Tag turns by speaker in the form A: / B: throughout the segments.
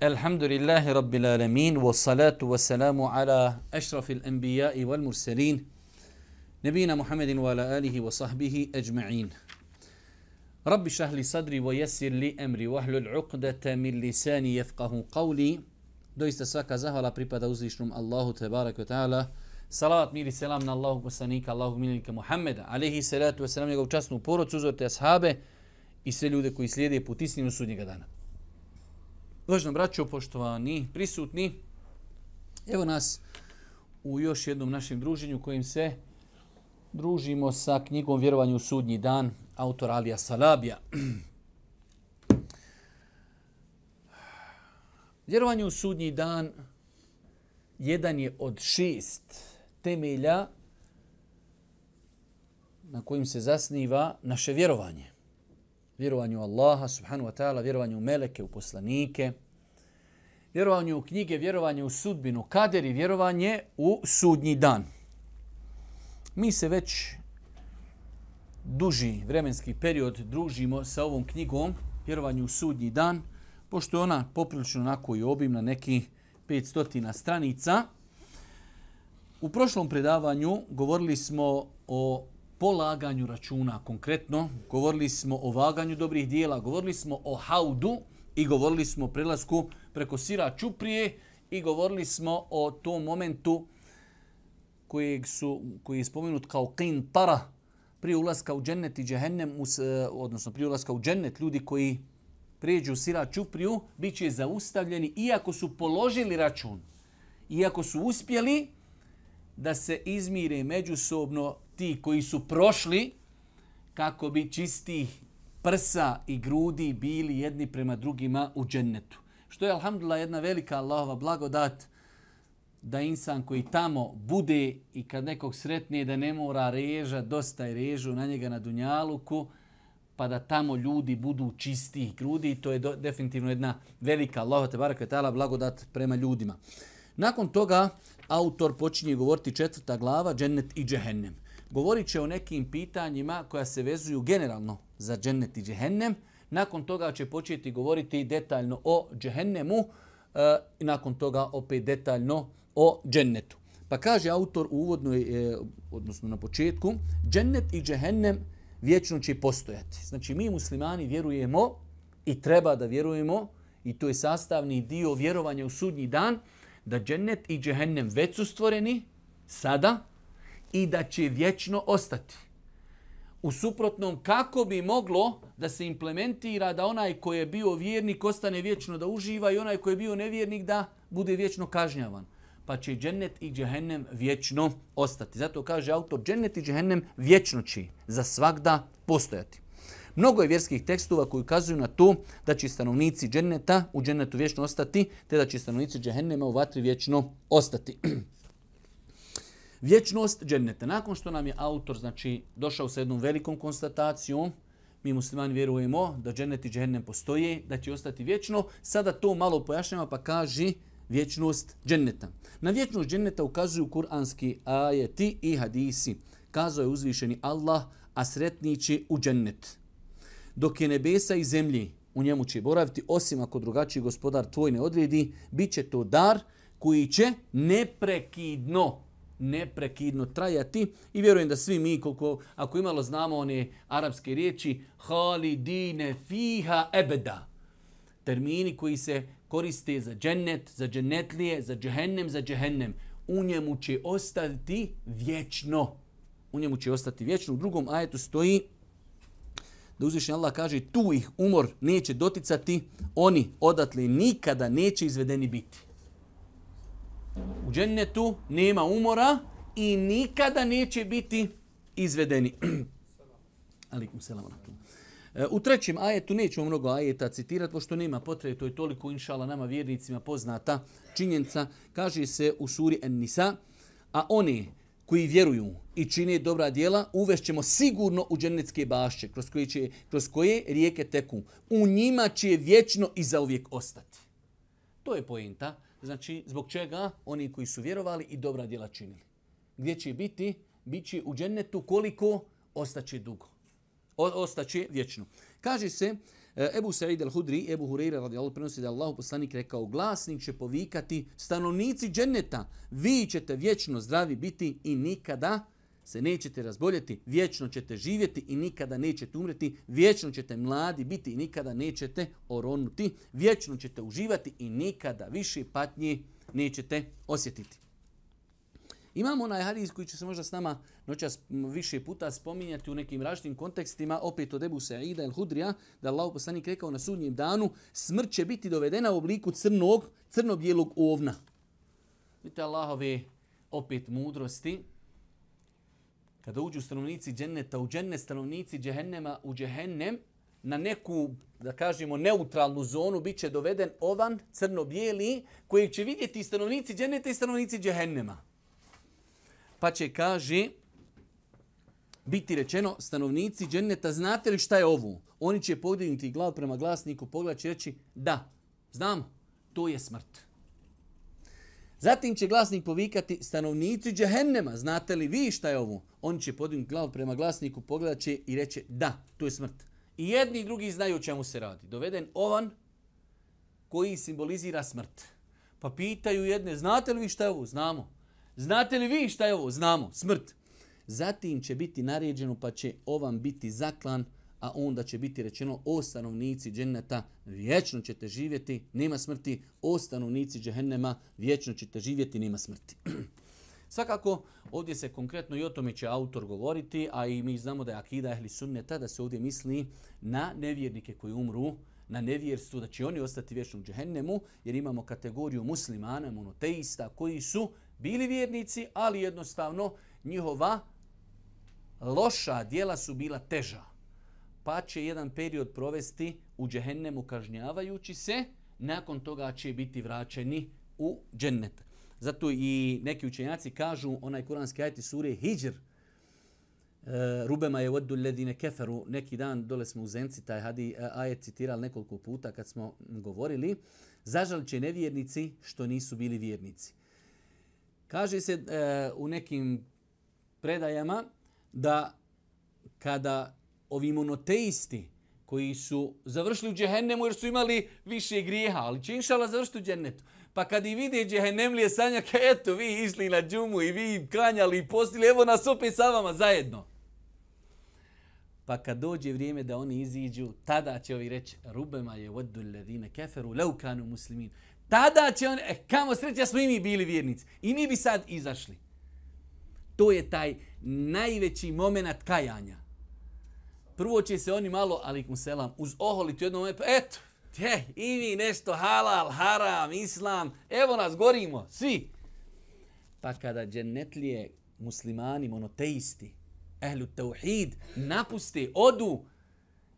A: Elhamdulillahi Rabbil
B: Alamin, wa salatu wa salamu ala ašrafil anbijai wal mursalin, nebina Muhammedin wa ala alihi wa sahbihi ajma'in. Rabbi šahli sadri wa jesir li emri, wahlul uqdata min lisani jefqahu qavli. Doista svaka zahvala pripada uzvišnom Allahu te baraka ta'ala. Salavat mir i selam na Allahu poslanika, Allahu miljenika Muhammeda, alihi salatu wa salam, njegov častnu porod, suzorite ashabe i sve ljude koji slijede put istinu sudnjega dana. Uvažno braćo, poštovani, prisutni, evo nas u još jednom našem druženju kojim se družimo sa knjigom Vjerovanje u sudnji dan autor Alija Salabija. Vjerovanje u sudnji dan jedan je od šest temelja na kojim se zasniva naše vjerovanje. Vjerovanje u Allaha, subhanu wa ta'ala, vjerovanje u meleke, u poslanike, vjerovanje u knjige, vjerovanje u sudbinu, kader i vjerovanje u sudnji dan. Mi se već duži vremenski period družimo sa ovom knjigom vjerovanju u sudnji dan, pošto je ona poprilično onako i obimna, neki 500 stranica. U prošlom predavanju govorili smo o polaganju računa konkretno, govorili smo o vaganju dobrih dijela, govorili smo o haudu i govorili smo o prelasku preko sira čuprije i govorili smo o tom momentu kojeg su, koji je spomenut kao qintara prije ulaska u džennet i džehennem, e, odnosno prije ulaska u džennet, ljudi koji pređu sira čupriju, bit će zaustavljeni iako su položili račun. Iako su uspjeli da se izmire međusobno ti koji su prošli kako bi čistih prsa i grudi bili jedni prema drugima u džennetu. Što je, alhamdulillah, jedna velika Allahova blagodat da insan koji tamo bude i kad nekog sretne da ne mora reža, dosta je režu na njega na Dunjaluku, pa da tamo ljudi budu čistih grudi. To je do, definitivno jedna velika Allahova te baraka ta'ala blagodat prema ljudima. Nakon toga autor počinje govoriti četvrta glava, džennet i džehennem. Govorit će o nekim pitanjima koja se vezuju generalno za džennet i džehennem. Nakon toga će početi govoriti detaljno o džehennemu e, i nakon toga opet detaljno o džennetu. Pa kaže autor u uvodnoj, e, odnosno na početku, džennet i džehennem vječno će postojati. Znači mi muslimani vjerujemo i treba da vjerujemo i to je sastavni dio vjerovanja u sudnji dan, da džennet i džehennem već su stvoreni sada i da će vječno ostati. U suprotnom, kako bi moglo da se implementira da onaj koji je bio vjernik ostane vječno da uživa i onaj koji je bio nevjernik da bude vječno kažnjavan. Pa će džennet i džehennem vječno ostati. Zato kaže autor, džennet i džehennem vječno će za svakda postojati. Mnogo je vjerskih tekstova koji ukazuju na to da će stanovnici dženneta u džennetu vječno ostati, te da će stanovnici džehennema u vatri vječno ostati. Vječnost dženneta. Nakon što nam je autor znači, došao sa jednom velikom konstatacijom, mi muslimani vjerujemo da džennet i džehennem postoje, da će ostati vječno, sada to malo pojašnjava pa kaže vječnost dženneta. Na vječnost dženneta ukazuju kuranski ajeti i hadisi. Kazao je uzvišeni Allah, a sretnići u džennet. Dok je nebesa i zemlji u njemu će boraviti, osim ako drugačiji gospodar tvoj ne odredi, bit će to dar koji će neprekidno neprekidno trajati i vjerujem da svi mi koliko ako imalo znamo one arapske riječi halidine fiha ebeda termini koji se koriste za džennet, za džennetlije, za džehennem, za džehennem. U njemu će ostati vječno. U njemu će ostati vječno. U drugom ajetu stoji da uzvišnji Allah kaže tu ih umor neće doticati, oni odatle nikada neće izvedeni biti. U džennetu nema umora i nikada neće biti izvedeni. Alikum selam. E, U trećem ajetu nećemo mnogo ajeta citirati, pošto nema potrebe, to je toliko inšala nama vjernicima poznata činjenica. Kaže se u suri En-Nisa, a oni koji vjeruju i čine dobra djela, uvešćemo sigurno u dženecke bašće, kroz koje, će, kroz koje rijeke teku. U njima će vječno i zauvijek ostati. To je pojenta. Znači, zbog čega oni koji su vjerovali i dobra djela činili. Gdje će biti? Biće u džennetu koliko? Ostaće dugo. O, ostaće vječno. Kaže se, e, Ebu Sa'id al-Hudri, Ebu Hureyre radijallahu prenosi da Allahu poslanik rekao, glasnik će povikati stanovnici dženneta, vi ćete vječno zdravi biti i nikada se nećete razboljeti, vječno ćete živjeti i nikada nećete umreti, vječno ćete mladi biti i nikada nećete oronuti, vječno ćete uživati i nikada više patnje nećete osjetiti. Imamo onaj hadis koji će se možda s nama noćas više puta spominjati u nekim različitim kontekstima, opet od Ebu Sa'ida el Hudrija, da Allah poslanik rekao na sudnjem danu, smrt će biti dovedena u obliku crnog, crno-bijelog ovna. Vidite Allahove opet mudrosti, kada uđu stanovnici dženneta u džennet, stanovnici džehennema u džehennem, na neku, da kažemo, neutralnu zonu bit će doveden ovan crno-bijeli kojeg će vidjeti stanovnici dženneta i stanovnici džehennema. Pa će, kaže, biti rečeno, stanovnici dženneta, znate li šta je ovo? Oni će podignuti glav prema glasniku, pogled će reći, da, znam, to je smrt. Zatim će glasnik povikati stanovnici džehennema, znate li vi šta je ovo? Oni će podignuti glavu prema glasniku, pogledat će i reće da, to je smrt. I jedni i drugi znaju o čemu se radi. Doveden ovan koji simbolizira smrt. Pa pitaju jedne, znate li vi šta je ovo? Znamo. Znate li vi šta je ovo? Znamo. Smrt. Zatim će biti naređeno pa će ovan biti zaklan, a onda će biti rečeno o stanovnici dženneta vječno ćete živjeti, nema smrti, o stanovnici džehennema vječno ćete živjeti, nema smrti. Svakako, ovdje se konkretno i o tome će autor govoriti, a i mi znamo da je akida ehli sunneta, da se ovdje misli na nevjernike koji umru, na nevjerstvu, da će oni ostati vječno u džehennemu, jer imamo kategoriju muslimana, monoteista, koji su bili vjernici, ali jednostavno njihova loša dijela su bila teža. Pa će jedan period provesti u džehennemu kažnjavajući se, nakon toga će biti vraćeni u džennet. Zato i neki učenjaci kažu, onaj kuranski ajti sure Hijr, e, Rubema je vodu ledine keferu, neki dan dole smo u Zenci, taj hadi e, ajet citirali nekoliko puta kad smo govorili, zažal će nevjernici što nisu bili vjernici. Kaže se e, u nekim predajama da kada ovi monoteisti koji su završili u džehennemu jer su imali više grijeha, ali će inšala završiti u džennetu. Pa kad i vide džehennemlije sanjak, eto vi išli na džumu i vi klanjali i postili, evo nas opet sa vama zajedno. Pa kad dođe vrijeme da oni iziđu, tada će ovi reći, rubema je vodu ledine keferu, leukanu muslimin. Tada će oni, eh, kamo sreća smo i mi bili vjernici. I mi bi sad izašli. To je taj najveći moment kajanja. Prvo će se oni malo, alikum selam, uz oholiti jednom momentu, eto, te, i mi nešto halal, haram, islam, evo nas, gorimo, svi. Pa kada džennetlije muslimani, monoteisti, ehlu tauhid, napuste, odu,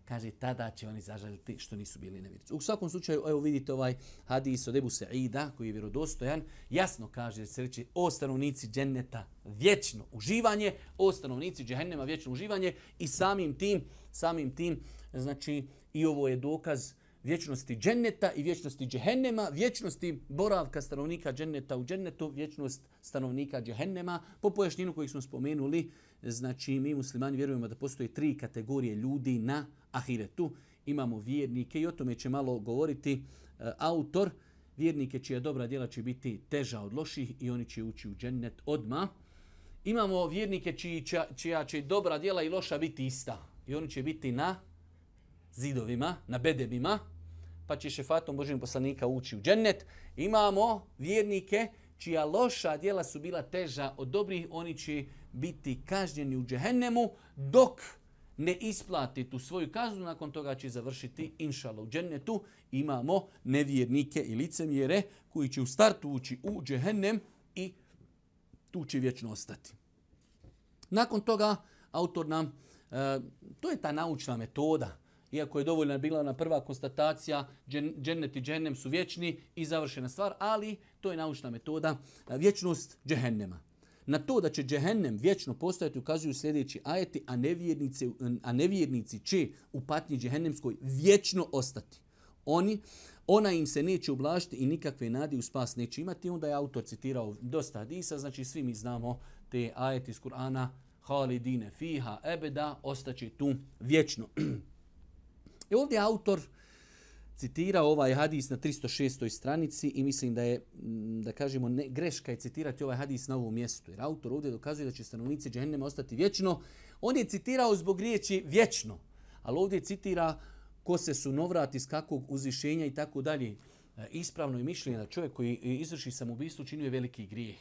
B: kaže, tada će oni zažaliti što nisu bili nevjernici. U svakom slučaju, evo vidite ovaj hadis od Ebu Sa'ida, koji je vjerodostojan, jasno kaže se reći o stanovnici dženneta vječno uživanje, o stanovnici džehennema vječno uživanje i samim tim, samim tim, znači, i ovo je dokaz vječnosti dženneta i vječnosti džehennema, vječnosti boravka stanovnika dženneta u džennetu, vječnost stanovnika džehennema. Po pojašnjenu kojih smo spomenuli, znači mi muslimani vjerujemo da postoje tri kategorije ljudi na ahiretu. Imamo vjernike i o tome će malo govoriti e, autor. Vjernike čija dobra djela će biti teža od loših i oni će ući u džennet odma. Imamo vjernike čija, čija će dobra djela i loša biti ista. I oni će biti na zidovima, na bedebima, pa će šefatom Božijeg poslanika ući u džennet. Imamo vjernike čija loša djela su bila teža od dobrih, oni će biti kažnjeni u džehennemu, dok ne isplati tu svoju kaznu, nakon toga će završiti inšala u džennetu. Imamo nevjernike i licemjere koji će u startu ući u džehennem i tu će vječno ostati. Nakon toga autor nam, e, to je ta naučna metoda, iako je dovoljna bila ona prva konstatacija, džennet i džennem su vječni i završena stvar, ali to je naučna metoda, e, vječnost džehennema. Na to da će džehennem vječno postojati ukazuju sljedeći ajeti, a nevjernici, a nevjernici će u patnji džehennemskoj vječno ostati. Oni, ona im se neće ublažiti i nikakve nadi u spas neće imati. Onda je autor citirao dosta hadisa, znači svi mi znamo te ajeti iz Kur'ana, halidine fiha ebeda, ostaće tu vječno. I e ovdje autor citira ovaj hadis na 306. stranici i mislim da je, mm, da kažemo, ne, greška je citirati ovaj hadis na ovom mjestu. Jer autor ovdje dokazuje da će stanovnici džehennema ostati vječno. On je citirao zbog riječi vječno, ali ovdje citira ko se sunovrat iz kakvog uzvišenja i tako dalje. E, ispravno je mišljenje da čovjek koji izvrši samoubistvo činuje veliki grijeh.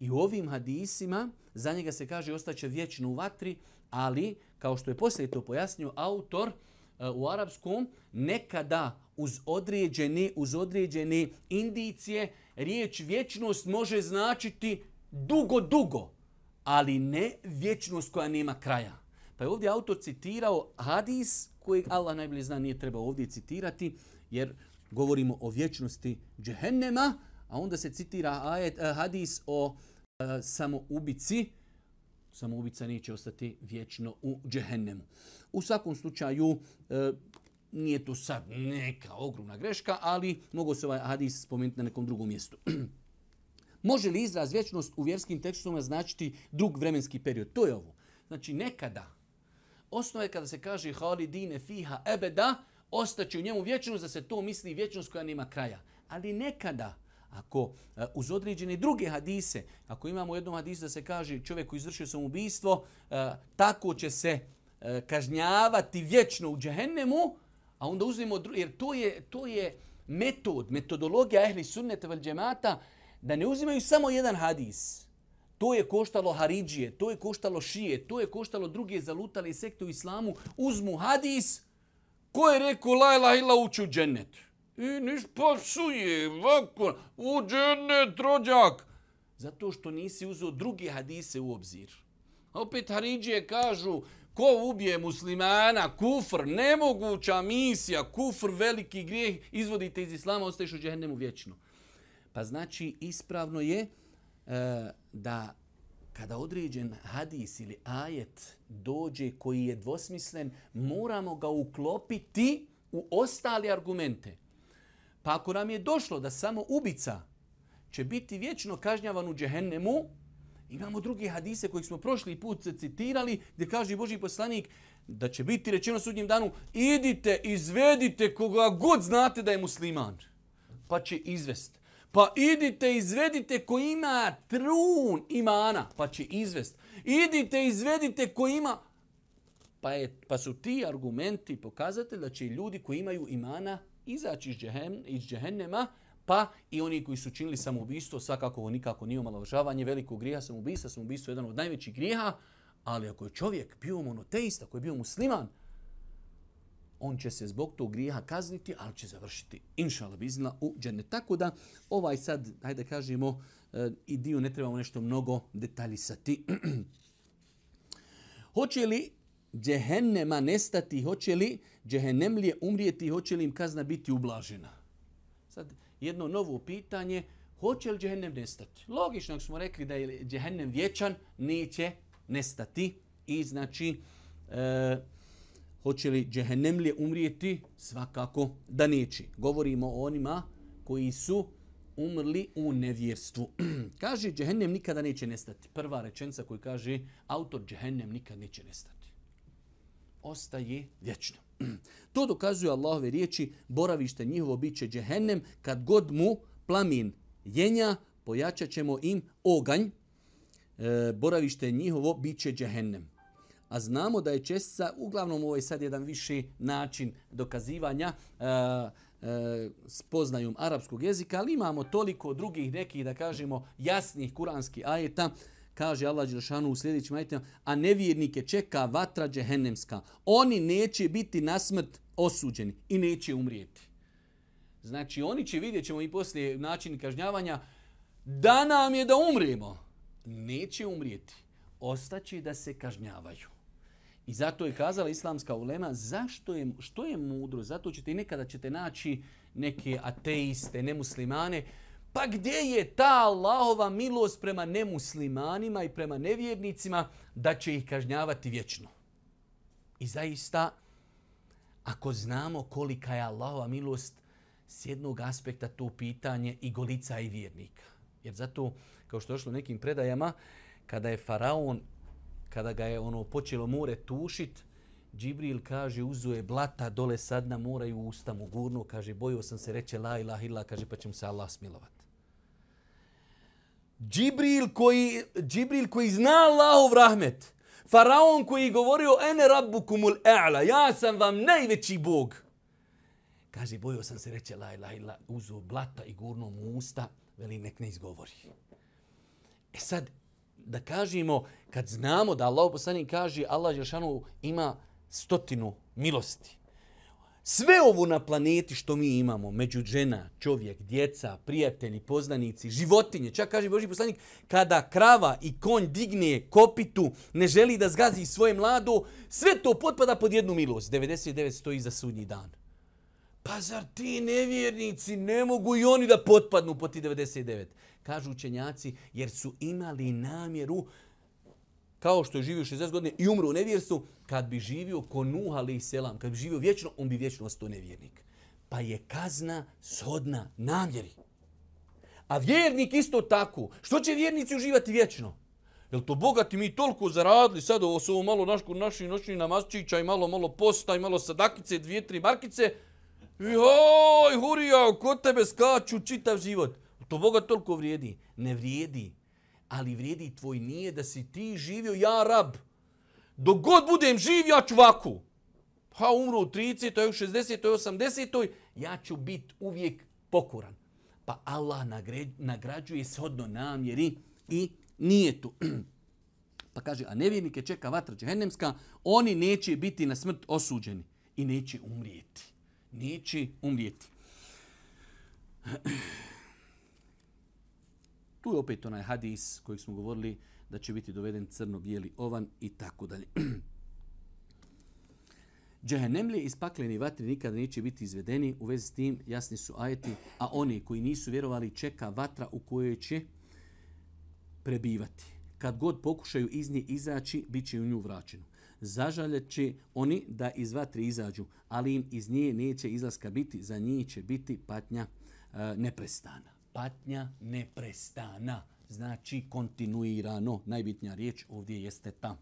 B: I u ovim hadisima za njega se kaže ostaće vječno u vatri, ali kao što je poslije to pojasnio autor, E, u arapskom nekada uz određene, uz određene indicije riječ vječnost može značiti dugo, dugo, ali ne vječnost koja nema kraja. Pa je ovdje autor citirao hadis kojeg Allah najbolje zna nije treba ovdje citirati, jer govorimo o vječnosti džehennema, a onda se citira ajet, e, hadis o e, samoubici, samoubica neće ostati vječno u džehennemu. U svakom slučaju, e, nije to sad neka ogromna greška, ali mogu se ovaj hadis spomenuti na nekom drugom mjestu. Može li izraz vječnost u vjerskim tekstovima značiti drug vremenski period? To je ovo. Znači, nekada, Osnova je kada se kaže halidine fiha ebeda, ostaće u njemu vječnost, da se to misli vječnost koja nema kraja. Ali nekada, ako e, uz određene druge hadise, ako imamo u jednom hadisu da se kaže čovjek koji izvršio samoubistvo, uh, tako će se e, kažnjavati vječno u džehennemu, a onda uzmemo, jer to je, to je metod, metodologija ehli sunneta vel džemata, da ne uzimaju samo jedan hadis, To je koštalo Haridžije, to je koštalo Šije, to je koštalo druge zalutale sekte u islamu. Uzmu hadis, ko je rekao la ilaha illa uči u džennetu? I niš pasuje, ovako, u džennet, rođak. Zato što nisi uzeo drugi hadise u obzir. A opet Haridžije kažu, ko ubije muslimana, kufr, nemoguća misija, kufr, veliki grijeh, izvodite iz islama, ostaješ u džehennemu vječno. Pa znači, ispravno je, E, da kada određen hadis ili ajet dođe koji je dvosmislen, moramo ga uklopiti u ostale argumente. Pa ako nam je došlo da samo ubica će biti vječno kažnjavan u džehennemu, imamo drugi hadise koji smo prošli put citirali, gdje kaže Boži poslanik da će biti rečeno sudnjem danu, idite, izvedite koga god znate da je musliman. Pa će izvest. Pa idite, izvedite ko ima trun imana, pa će izvest. Idite, izvedite ko ima... Pa, je, pa su ti argumenti pokazatelj da će ljudi koji imaju imana izaći iz, džehen, iz džehennema, pa i oni koji su činili samoubistvo, svakako ovo nikako nije omalovažavanje velikog grija samoubistva, samoubistvo je jedan od najvećih grijeha, ali ako je čovjek bio monoteista, ako je bio musliman, on će se zbog tog grijeha kazniti, ali će završiti inšala bizna u džene. Tako da ovaj sad, hajde kažemo, eh, i dio ne trebamo nešto mnogo detaljisati. hoće li džehennema nestati, hoće li džehennemlije umrijeti, hoće li im kazna biti ublažena? Sad jedno novo pitanje, hoće li džehennem nestati? Logično, ako smo rekli da je džehennem vječan, neće nestati. I znači, e, hoće li džehennemlije umrijeti? Svakako da neće. Govorimo o onima koji su umrli u nevjerstvu. kaže, džehennem nikada neće nestati. Prva rečenca koju kaže, autor džehennem nikada neće nestati. Ostaje vječno. to dokazuje Allahove riječi, boravište njihovo bit će džehennem, kad god mu plamin jenja, pojačat ćemo im oganj, e, boravište njihovo bit će džehennem. A znamo da je čestica, uglavnom ovo je sad jedan viši način dokazivanja e, e, spoznajom arapskog jezika, ali imamo toliko drugih nekih, da kažemo, jasnih kuranskih ajeta, kaže Allah Đelšanu u sljedećim ajitima, a nevjernike čeka vatra džehennemska. Oni neće biti na smrt osuđeni i neće umrijeti. Znači, oni će vidjet ćemo i poslije način kažnjavanja, da nam je da umrijemo. Neće umrijeti. Ostaće da se kažnjavaju. I zato je kazala islamska ulema, zašto je, što je mudro? Zato ćete i nekada ćete naći neke ateiste, nemuslimane, pa gdje je ta Allahova milost prema nemuslimanima i prema nevjernicima da će ih kažnjavati vječno? I zaista, ako znamo kolika je Allahova milost, s jednog aspekta to pitanje i golica i vjernika. Jer zato, kao što je došlo nekim predajama, kada je faraon, kada ga je ono počelo more tušit, Džibril kaže, uzo je blata dole sad na mora i u usta mu gurnu, kaže, bojio sam se reče la ilaha illa, kaže, pa će mu se Allah smilovat. Džibril koji, Džibril koji zna Allahov rahmet, Faraon koji govorio, ene rabbukumul e'la, ja sam vam najveći bog. Kaže, bojio sam se reče la ilaha illa, uzo blata i gurno mu usta, veli nek ne izgovori. E sad, da kažemo, kad znamo da Allah poslanik kaže Allah Žešanu ima stotinu milosti. Sve ovo na planeti što mi imamo, među žena, čovjek, djeca, prijatelji, poznanici, životinje, čak kaže Boži poslanik, kada krava i konj digne kopitu, ne želi da zgazi svoje mlado, sve to potpada pod jednu milost. 99 stoji za sudnji dan. Pa zar ti nevjernici ne mogu i oni da potpadnu pod ti 99? Kažu učenjaci, jer su imali namjeru, kao što je živio 60 godina i umro u nevjerstvu, kad bi živio ko Nuh alaih selam, kad bi živio vječno, on bi vječno ostao nevjernik. Pa je kazna shodna namjeri. A vjernik isto tako. Što će vjernici uživati vječno? Jel to bogati mi toliko zaradili sad ovo su ovo malo našku, naši noćni namazčića i malo malo posta i malo sadakice, dvije, tri markice, Joj, hurija, kod tebe skaču čitav život. To Boga toliko vrijedi. Ne vrijedi. Ali vrijedi tvoj nije da si ti živio, ja rab. Dok god budem živ, ja ću vaku. Pa umru u 30, 60, 80, ja ću biti uvijek pokoran. Pa Allah nagrađuje shodno namjeri i nije tu. Pa kaže, a nevjernike čeka vatra džehennemska, oni neće biti na smrt osuđeni i neće umrijeti neće umrijeti. Tu je opet onaj hadis koji smo govorili da će biti doveden crno-bijeli ovan i tako dalje. Džehennemlije iz pakleni vatri nikada neće biti izvedeni. U vezi s tim jasni su ajeti, a oni koji nisu vjerovali čeka vatra u kojoj će prebivati. Kad god pokušaju iz nje izaći, bit će u nju vraćeno zažaljet će oni da iz vatre izađu, ali im iz nje neće izlaska biti, za njih će biti patnja e, neprestana. Patnja neprestana, znači kontinuirano. Najbitnija riječ ovdje jeste ta.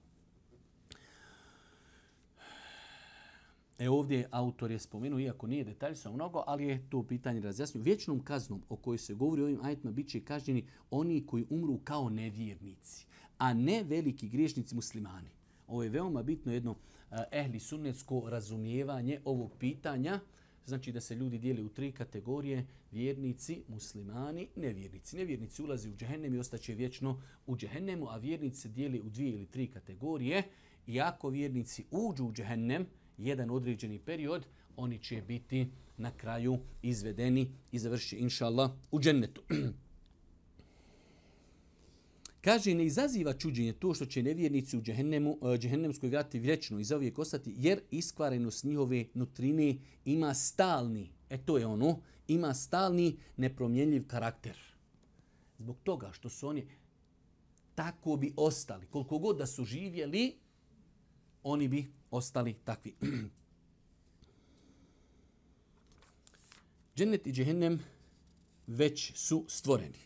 B: E ovdje autor je spomenuo, iako nije detaljno mnogo, ali je to pitanje razjasnio. Vječnom kaznom o kojoj se govori ovim ajetima bit će kažnjeni oni koji umru kao nevjernici, a ne veliki griješnici muslimani. Ovo je veoma bitno jedno eh, ehli sunnetsko razumijevanje ovog pitanja. Znači da se ljudi dijeli u tri kategorije, vjernici, muslimani, nevjernici. Nevjernici ulazi u džehennem i ostaće vječno u džehennemu, a vjernici se dijeli u dvije ili tri kategorije. I ako vjernici uđu u džehennem, jedan određeni period, oni će biti na kraju izvedeni i završi, inša Allah, u džennetu. Kaže, ne izaziva čuđenje to što će nevjernici u džehennemu, e, džehennemskoj vrati vječno i zauvijek ostati, jer iskvarenost njihove nutrine ima stalni, e to je ono, ima stalni nepromjenljiv karakter. Zbog toga što su oni tako bi ostali. Koliko god da su živjeli, oni bi ostali takvi. Džennet i džehennem već su stvoreni.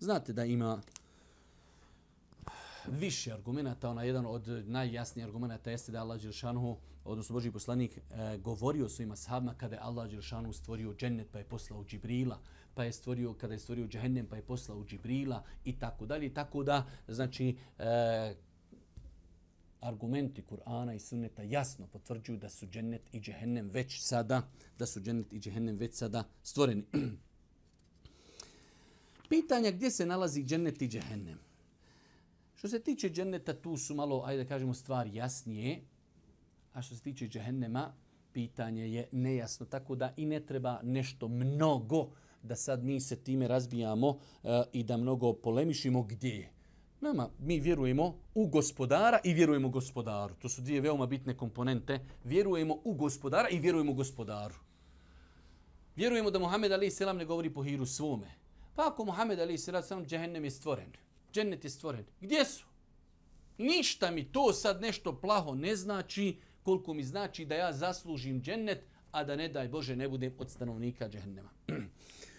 B: Znate da ima više argumenta, ona jedan od najjasnijih argumenta jeste da Allah Đelšanuhu, odnosno Boži poslanik, e, govorio svojim ashabima kada je Allah Đelšanuhu stvorio džennet pa je poslao Džibrila, pa je stvorio, kada je stvorio džehennem pa je poslao Džibrila i tako dalje. Tako da, znači, e, argumenti Kur'ana i Sunneta jasno potvrđuju da su džennet i džehennem već sada, da su džennet i džehennem već sada stvoreni. Pitanja gdje se nalazi džennet i džehennem? Što se tiče dženneta, tu su malo, ajde da kažemo, stvari jasnije. A što se tiče džehennema, pitanje je nejasno. Tako da i ne treba nešto mnogo da sad mi se time razbijamo uh, i da mnogo polemišimo gdje je. Nama, mi vjerujemo u gospodara i vjerujemo gospodaru. To su dvije veoma bitne komponente. Vjerujemo u gospodara i vjerujemo gospodaru. Vjerujemo da Muhammed Ali Selam ne govori po hiru svome. Pa ako Muhammed Ali Selam džehennem je stvoren, džennet je stvoren, gdje su? Ništa mi to sad nešto plaho ne znači koliko mi znači da ja zaslužim džennet, a da ne daj Bože ne budem od stanovnika džehennema.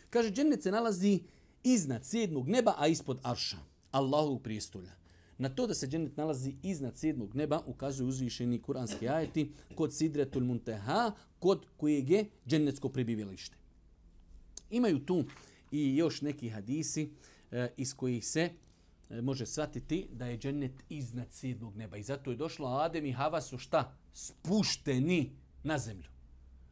B: Kaže, džennet se nalazi iznad sedmog neba, a ispod arša, Allahovog prijestolja. Na to da se džennet nalazi iznad sedmog neba ukazuju uzvišeni kuranski ajeti kod Sidretul Munteha, kod kojeg je džennetsko prebivilište. Imaju tu i još neki hadisi e, iz kojih se E, može shvatiti da je džennet iznad sedmog neba. I zato je došlo Adem i Hava su šta? Spušteni na zemlju.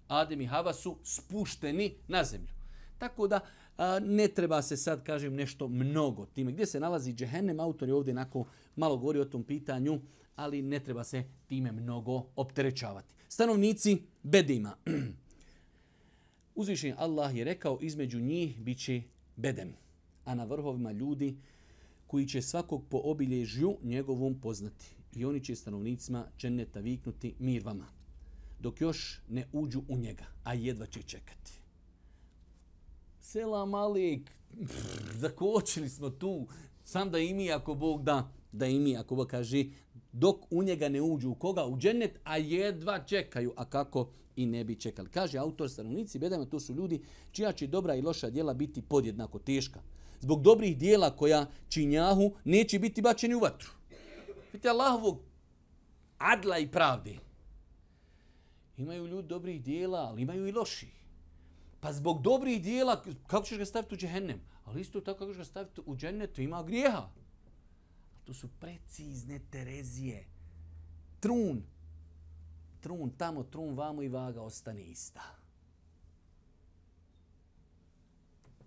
B: Adem i Hava su spušteni na zemlju. Tako da a, ne treba se sad, kažem, nešto mnogo time. Gdje se nalazi džehennem, autor je ovdje onako malo govori o tom pitanju, ali ne treba se time mnogo opterećavati. Stanovnici Bedima. Uzvišen Allah je rekao između njih bit će Bedem, a na vrhovima ljudi koji će svakog po obilježju njegovom poznati. I oni će stanovnicima dženeta viknuti mir vama, dok još ne uđu u njega, a jedva će čekati. Sela Malik, zakočili smo tu, sam da i mi ako Bog da, da i mi ako Bog kaže, dok u njega ne uđu u koga? U džennet, a jedva čekaju, a kako i ne bi čekali. Kaže autor stanovnici, bedajmo, to su ljudi čija će dobra i loša djela biti podjednako teška. Zbog dobrih dijela koja činjahu neće biti bačeni u vatru. Vidite Allahovog adla i pravde. Imaju ljudi dobrih dijela, ali imaju i loših. Pa zbog dobrih dijela, kako ćeš ga staviti u džehennem? Ali isto tako kako ćeš ga staviti u džennetu, ima grijeha. To su precizne Terezije. Trun. Trun tamo, trun vamo i vaga ostane ista.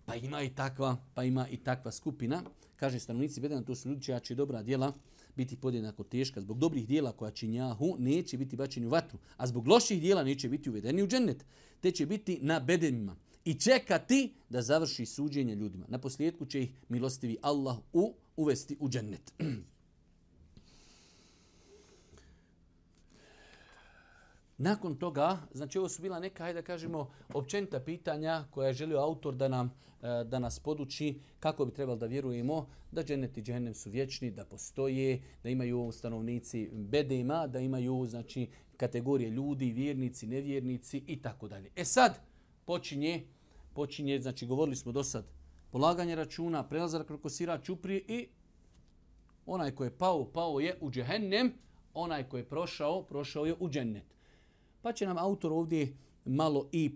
B: Pa ima i takva, pa ima i takva skupina. Kaže stanovnici Bedena, to su ljudi čija će dobra djela biti podjednako teška. Zbog dobrih djela koja činjahu neće biti bačeni u vatru, a zbog loših djela neće biti uvedeni u džennet. Te će biti na bedenima i čekati da završi suđenje ljudima. Na posljedku će ih milostivi Allah u, uvesti u džennet. Nakon toga, znači ovo su bila neka, hajde da kažemo, općenita pitanja koja je želio autor da nam e, da nas poduči kako bi trebalo da vjerujemo da džennet i džennem su vječni, da postoje, da imaju stanovnici bedema, da imaju znači kategorije ljudi, vjernici, nevjernici i tako dalje. E sad počinje, počinje, znači govorili smo do sad, polaganje računa, prelazak preko sira čuprije i onaj ko je pao, pao je u džehennem, onaj ko je prošao, prošao je u džennet. Pa će nam autor ovdje malo i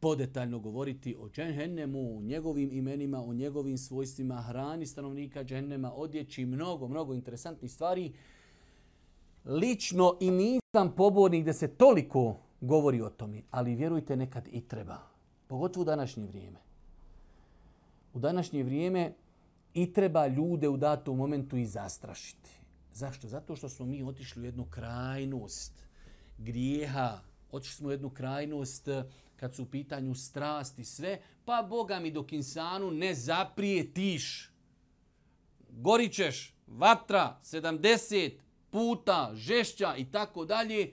B: podetaljno govoriti o džehennemu, o njegovim imenima, o njegovim svojstvima, hrani stanovnika džehennema, odjeći, mnogo, mnogo interesantnih stvari. Lično i nisam pobornik da se toliko govori o tome, ali vjerujte nekad i treba. Pogotovo u današnje vrijeme. U današnje vrijeme i treba ljude u datom momentu i zastrašiti. Zašto? Zato što smo mi otišli u jednu krajnost grijeha, otišli smo u jednu krajnost eh, kad su u pitanju strasti sve, pa Boga mi dok insanu ne zaprijetiš. Gorićeš, vatra, 70 puta, žešća i tako dalje,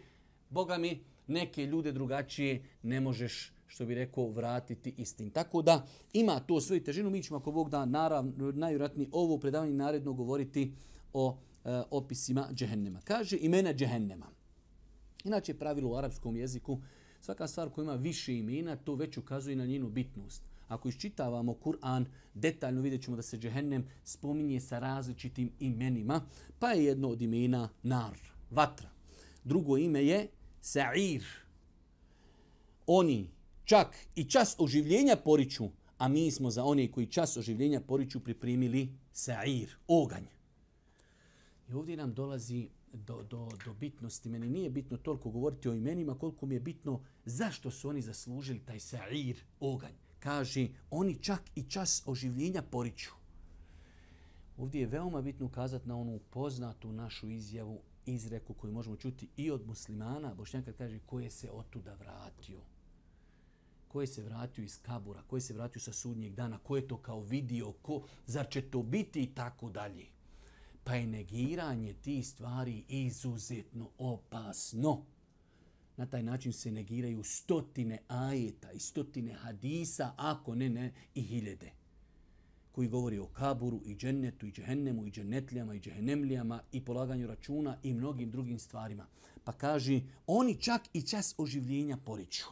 B: Boga mi neke ljude drugačije ne možeš što bi rekao, vratiti istin. Tako da ima to svoju težinu. Mi ćemo, ako Bog da, naravno, najvjerojatnije ovo predavanje naredno govoriti o e, opisima džehennema. Kaže imena džehennema. Inače, pravilo u arapskom jeziku, svaka stvar koja ima više imena, to već ukazuje na njenu bitnost. Ako iščitavamo Kur'an, detaljno vidjet ćemo da se džehennem spominje sa različitim imenima, pa je jedno od imena nar, vatra. Drugo ime je sa'ir. Oni čak i čas oživljenja poriču, a mi smo za one koji čas oživljenja poriču pripremili sa'ir, oganj. I ovdje nam dolazi do, do, do bitnosti. Meni nije bitno toliko govoriti o imenima, koliko mi je bitno zašto su oni zaslužili taj sa'ir, oganj. Kaže, oni čak i čas oživljenja poriču. Ovdje je veoma bitno ukazati na onu poznatu našu izjavu, izreku koju možemo čuti i od muslimana. Bošnjaka kaže, ko je se otuda vratio? Ko je se vratio iz kabura? Ko je se vratio sa sudnjeg dana? Ko je to kao vidio? Ko? Zar će to biti i tako dalje? Pa je negiranje ti stvari izuzetno opasno. Na taj način se negiraju stotine ajeta i stotine hadisa, ako ne, ne, i hiljede koji govori o kaburu i džennetu i džehennemu i džennetlijama i džehennemlijama i polaganju računa i mnogim drugim stvarima. Pa kaže, oni čak i čas oživljenja poriču.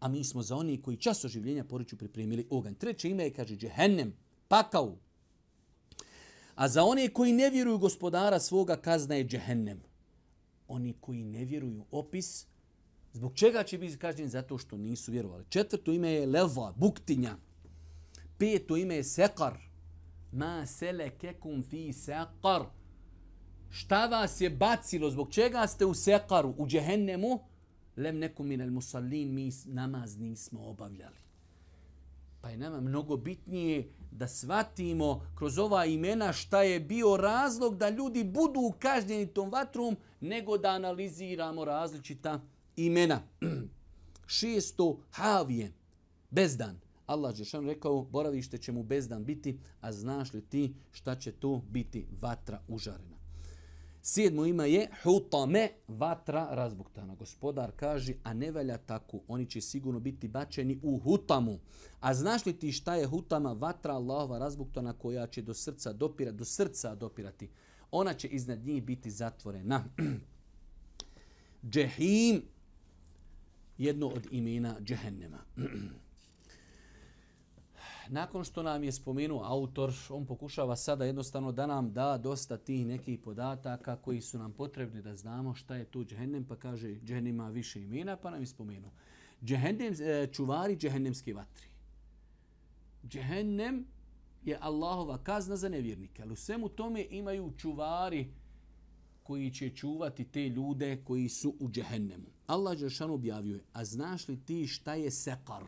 B: A mi smo za oni koji čas oživljenja poriču pripremili oganj. Treće ime je, kaže, džehennem, pakao. A za one koji ne vjeruju gospodara svoga kazna je džehennem. Oni koji ne vjeruju opis, zbog čega će biti kažnjeni? Zato što nisu vjerovali. Četvrto ime je leva, buktinja. Peto ime je sekar. Ma selekekum fi sekar. Šta vas je bacilo? Zbog čega ste u sekaru, u džehennemu? Lem nekum minel musallin, mi namaz nismo obavljali. Pa je nama mnogo bitnije da shvatimo kroz ova imena šta je bio razlog da ljudi budu kažnjeni tom vatrom, nego da analiziramo različita imena. Šesto, havije, bezdan. Allah Žešan rekao, boravište će mu bezdan biti, a znaš li ti šta će to biti vatra užarena. Sedmo ima je hutame, vatra razbuktana. Gospodar kaže, a ne velja tako, oni će sigurno biti bačeni u hutamu. A znaš li ti šta je hutama, vatra Allahova razbuktana koja će do srca dopirati, do srca dopirati. Ona će iznad njih biti zatvorena. Džehim, jedno od imena džehennema. nakon što nam je spomenuo autor, on pokušava sada jednostavno da nam da dosta tih nekih podataka koji su nam potrebni da znamo šta je tu džehennem, pa kaže džehennem ima više imena, pa nam je spomenuo. Džehennem, e, čuvari džehennemske vatri. Džehennem je Allahova kazna za nevjernike, ali u svemu tome imaju čuvari koji će čuvati te ljude koji su u džehennemu. Allah Đeršan objavio je, a znaš li ti šta je sekar,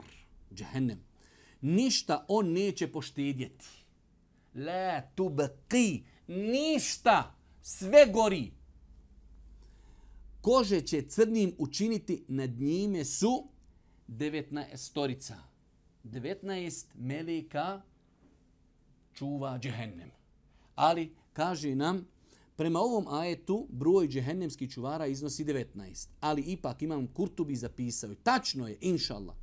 B: džehennem? Ništa on neće poštedjeti. La tubqi, ništa, sve gori. Kože će crnim učiniti, nad njime su 19 storica. 19 meleka čuva džehennem. Ali, kaže nam, prema ovom ajetu broj džehennemskih čuvara iznosi 19. Ali ipak imam Kurtubi zapisao. Tačno je, inšallah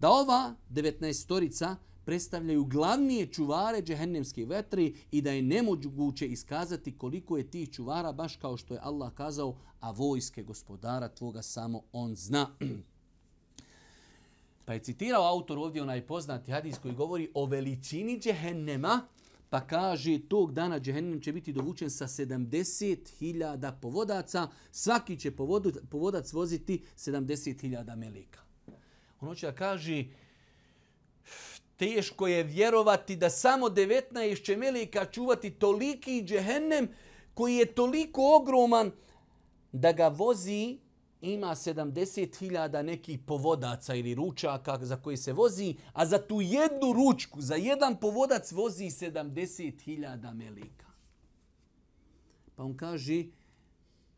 B: da ova 19 storica predstavljaju glavnije čuvare džehennemske vetri i da je nemoguće iskazati koliko je tih čuvara, baš kao što je Allah kazao, a vojske gospodara tvoga samo on zna. Pa je citirao autor ovdje onaj poznati hadis koji govori o veličini džehennema, pa kaže tog dana džehennem će biti dovučen sa 70.000 povodaca, svaki će povodac voziti 70.000 melika. On hoće da kaže, teško je vjerovati da samo 19 će melika čuvati toliki džehennem koji je toliko ogroman da ga vozi ima 70.000 nekih povodaca ili ručaka za koji se vozi, a za tu jednu ručku, za jedan povodac vozi 70.000 melika. Pa on kaže,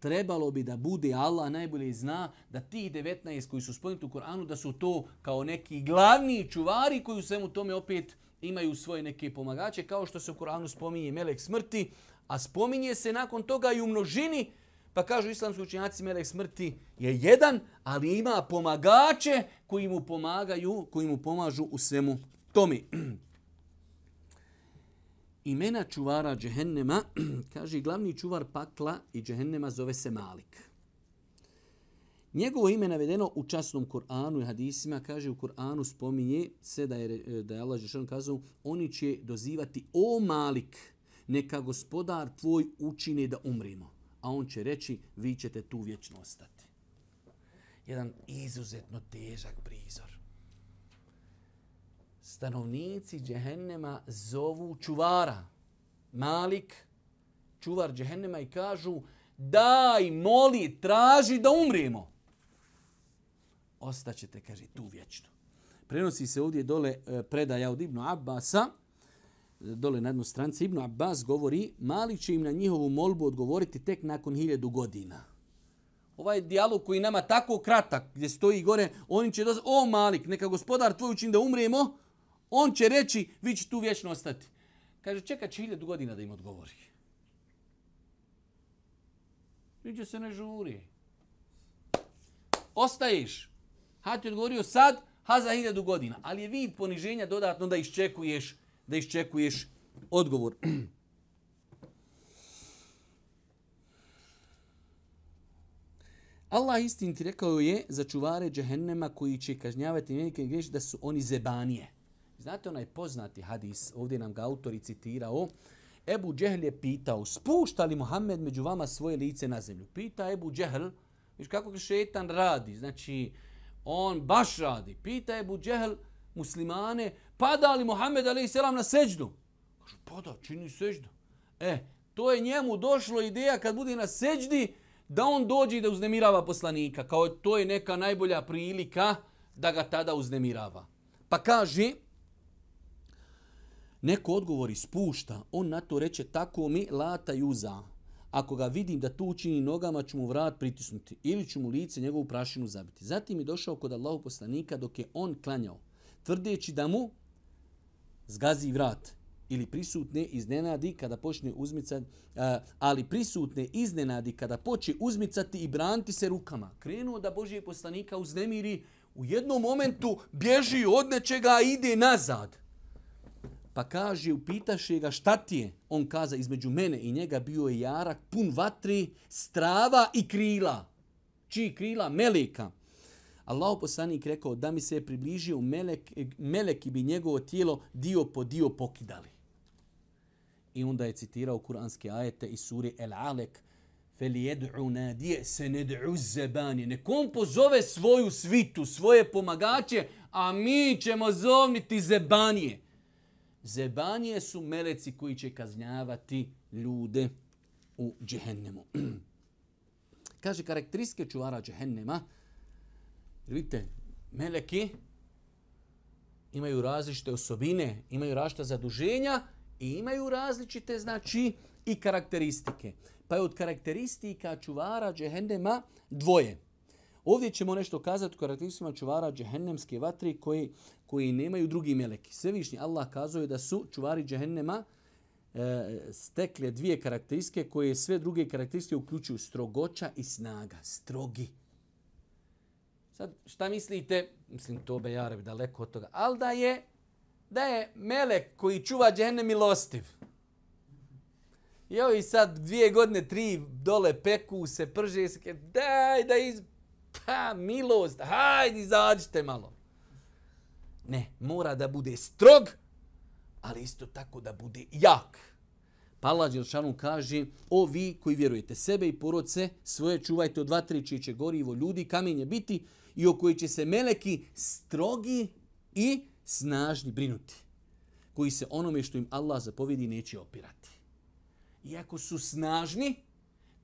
B: trebalo bi da bude Allah najbolje zna da ti 19 koji su spomenuti u Koranu da su to kao neki glavni čuvari koji u svemu tome opet imaju svoje neke pomagače kao što se u Koranu spominje melek smrti, a spominje se nakon toga i u množini pa kažu islamski učenjaci melek smrti je jedan, ali ima pomagače koji mu pomagaju, koji mu pomažu u svemu tome. imena čuvara džehennema, kaže glavni čuvar pakla i džehennema zove se Malik. Njegovo ime navedeno u časnom Kur'anu i hadisima, kaže u Kur'anu spominje se da je, da je Allah Žešan kazao, oni će dozivati o Malik, neka gospodar tvoj učine da umrimo. A on će reći, vi ćete tu vječno ostati. Jedan izuzetno težak prizor stanovnici džehennema zovu čuvara. Malik, čuvar džehennema i kažu daj, moli, traži da umrijemo. Ostaćete, kaže, tu vječno. Prenosi se ovdje dole e, predaja od Ibnu Abbasa, dole na jednu stranci. Ibnu Abbas govori, Malik će im na njihovu molbu odgovoriti tek nakon hiljadu godina. Ovaj dijalog koji nama tako kratak, gdje stoji gore, oni će dozvati, o Malik, neka gospodar tvoj učin da umrijemo, on će reći, vi će tu vječno ostati. Kaže, čeka će hiljadu godina da im odgovori. Viđe se ne žuri. Ostaješ. Ha ti odgovorio sad, ha za hiljadu godina. Ali je vid poniženja dodatno da iščekuješ, da iščekuješ odgovor. Allah istiniti rekao je za čuvare džehennema koji će kažnjavati velike greš da su oni zebanije. Znate onaj poznati hadis, ovdje nam ga autor citirao, Ebu Džehl je pitao, spušta li Muhammed među vama svoje lice na zemlju? Pita Ebu Džehl, viš kako ga šetan radi, znači on baš radi. Pita Ebu Džehl muslimane, pada li Muhammed a.s. na seđdu? Kažu, pada, čini seđdu. E, to je njemu došlo ideja kad bude na seđdi, da on dođe i da uznemirava poslanika. Kao to je neka najbolja prilika da ga tada uznemirava. Pa kaže, neko odgovori spušta, on na to reče tako mi lata juza. Ako ga vidim da tu učini nogama, ću mu vrat pritisnuti ili ću mu lice njegovu prašinu zabiti. Zatim je došao kod Allahu poslanika dok je on klanjao, tvrdeći da mu zgazi vrat ili prisutne iznenadi kada počne uzmicati, ali prisutne iznenadi kada počne uzmicati i branti se rukama. Krenuo da Božije poslanika uznemiri, u jednom momentu bježi od nečega i ide nazad. Pa kaže, upitaše ga šta ti je? On kaza, između mene i njega bio je jarak pun vatri, strava i krila. Čiji krila? Meleka. Allah poslanik rekao da mi se je približio melek, meleki bi njegovo tijelo dio po dio pokidali. I onda je citirao kuranske ajete iz suri El Alek. Fel jed'u nadije se ned'u zebanje. Nekom pozove svoju svitu, svoje pomagače, a mi ćemo zovniti zebanije. Zebanije su meleci koji će kaznjavati ljude u džehennemu. Kaže karakteristike čuvara džehennema. Vidite, meleki imaju različite osobine, imaju različite zaduženja i imaju različite znači i karakteristike. Pa je od karakteristika čuvara džehennema dvoje. Ovdje ćemo nešto kazati o karakteristima čuvara džehennemske vatri koji, koji nemaju drugi meleki. Svevišnji Allah kazuje da su čuvari džehennema e, stekle dvije karakteristike koje sve druge karakteristike uključuju strogoća i snaga. Strogi. Sad, šta mislite? Mislim, to Bejareb daleko od toga. Ali da je da je melek koji čuva džehennem milostiv. I ovi sad dvije godine, tri dole peku se, prže se, daj da iz... Pa, milost, hajde, izađite malo. Ne, mora da bude strog, ali isto tako da bude jak. Pa Allah Đelšanu kaže, o vi koji vjerujete sebe i porodce, svoje čuvajte od vatre čije će gorivo ljudi, kamenje biti i o koji će se meleki strogi i snažni brinuti, koji se onome što im Allah zapovedi neće opirati. Iako su snažni,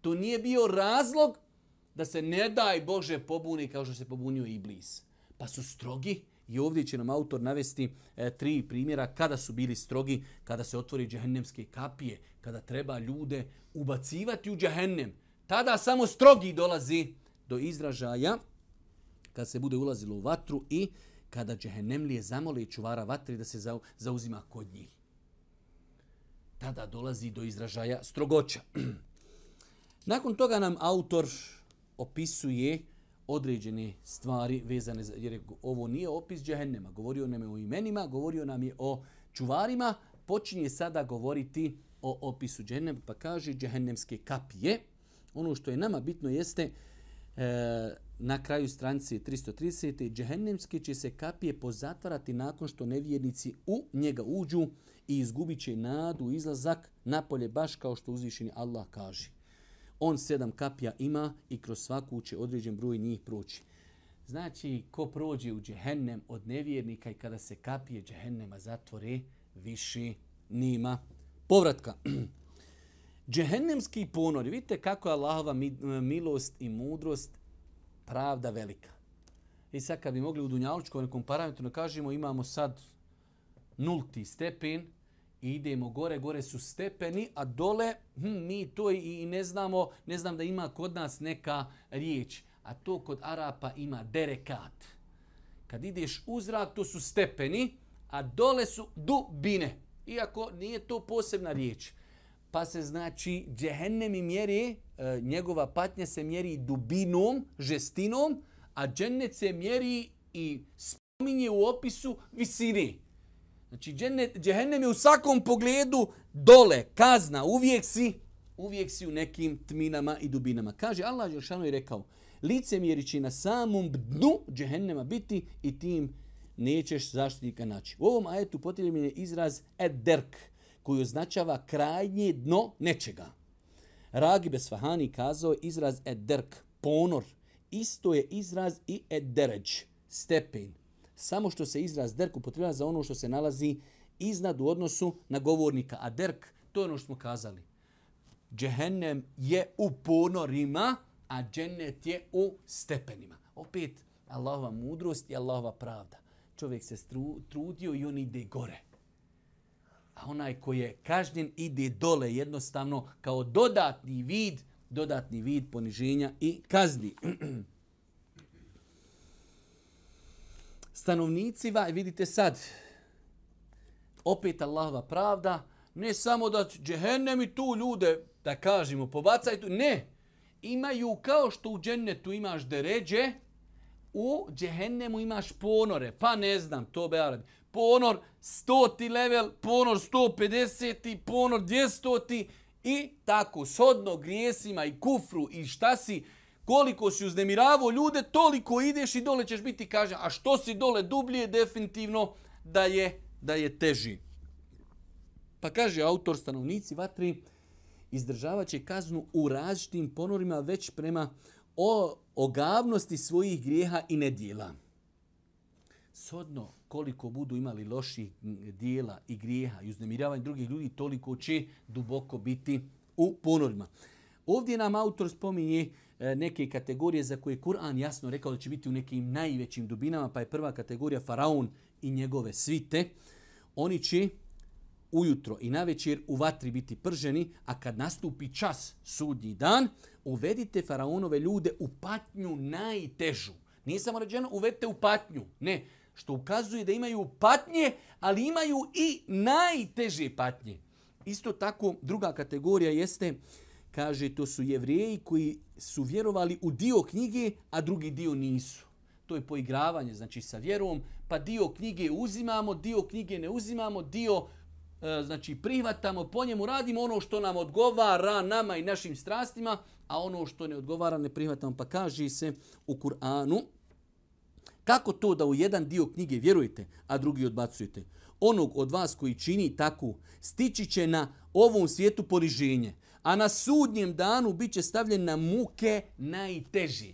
B: to nije bio razlog da se ne daj Bože pobuni kao što se pobunio Iblis. Pa su strogi i ovdje će nam autor navesti e, tri primjera kada su bili strogi, kada se otvori džahennemske kapije, kada treba ljude ubacivati u džahennem. Tada samo strogi dolazi do izražaja kad se bude ulazilo u vatru i kada džehennemlije zamoli čuvara vatri da se zauzima kod njih. Tada dolazi do izražaja strogoća. Nakon toga nam autor opisuje određene stvari vezane za, jer ovo nije opis džehennema, govorio nam je o imenima, govorio nam je o čuvarima, počinje sada govoriti o opisu džehennema, pa kaže džehennemske kapije. Ono što je nama bitno jeste e, na kraju stranice 330. Džehennemske će se kapije pozatvarati nakon što nevjernici u njega uđu i izgubit će nadu izlazak napolje baš kao što uzvišeni Allah kaže. On sedam kapija ima i kroz svaku će određen broj njih proći. Znači, ko prođe u džehennem od nevjernika i kada se kapije džehennema zatvore, više nima povratka. Džehennemski ponori, vidite kako je Allahova milost i mudrost pravda velika. I sad kad bi mogli u Dunjalučkom nekom parametru da kažemo imamo sad nulti stepen i idemo gore, gore su stepeni, a dole hm, mi to i ne znamo, ne znam da ima kod nas neka riječ, a to kod Arapa ima derekat. Kad ideš u zrak, to su stepeni, a dole su dubine. Iako nije to posebna riječ. pa se znači džehennem i mjeri, e, njegova patnja se mjeri dubinom, žestinom, a džennet se mjeri i spominje u opisu visine. Znači džennet, džehennem je u svakom pogledu dole, kazna, uvijek si, uvijek si u nekim tminama i dubinama. Kaže Allah Žešanu je rekao, lice mjeri će na samom dnu džehennema biti i tim nećeš zaštitnika naći. U ovom ajetu potrebi je izraz ederk, koji označava krajnje dno nečega. Ragi Besfahani kazao izraz ederk, ponor. Isto je izraz i edeređ, stepen. Samo što se izraz derk upotrebljava za ono što se nalazi iznad u odnosu na govornika. A derk, to je ono što smo kazali. Džehennem je u ponorima, a džennet je u stepenima. Opet, Allahova mudrost i Allahova pravda. Čovjek se trudio i on ide gore a onaj koji je kažnjen ide dole jednostavno kao dodatni vid, dodatni vid poniženja i kazni. Stanovnici, vidite sad, opet Allahova pravda, ne samo da džehennem i tu ljude, da kažemo, pobacaj tu, ne, imaju kao što u džennetu imaš deređe, u džehennemu imaš ponore, pa ne znam, to be arabi. ponor 100 level, ponor 150, ponor 200 i tako shodno grijesima i kufru i šta si, koliko si uznemiravo ljude, toliko ideš i dole ćeš biti kaže, a što si dole dublje, definitivno da je, da je teži. Pa kaže autor stanovnici vatri, izdržavat će kaznu u različitim ponorima već prema o ogavnosti svojih grijeha i nedjela. Sodno koliko budu imali loših dijela i grijeha i uznemiravanja drugih ljudi, toliko će duboko biti u ponorima. Ovdje nam autor spominje E, neke kategorije za koje Kur'an jasno rekao da će biti u nekim najvećim dubinama, pa je prva kategorija Faraon i njegove svite. Oni će ujutro i na večer u vatri biti prženi, a kad nastupi čas sudnji dan, uvedite Faraonove ljude u patnju najtežu. Nije samo ređeno uvedite u patnju. Ne, što ukazuje da imaju patnje, ali imaju i najteže patnje. Isto tako, druga kategorija jeste, kaže, to su jevrijeji koji su vjerovali u dio knjige, a drugi dio nisu. To je poigravanje, znači sa vjerom, pa dio knjige uzimamo, dio knjige ne uzimamo, dio e, znači prihvatamo, po njemu radimo ono što nam odgovara nama i našim strastima, a ono što ne odgovara ne prihvatamo. Pa kaže se u Kur'anu, Kako to da u jedan dio knjige vjerujete, a drugi odbacujete? Onog od vas koji čini tako, stići će na ovom svijetu poniženje, a na sudnjem danu bit će stavljen na muke najteži.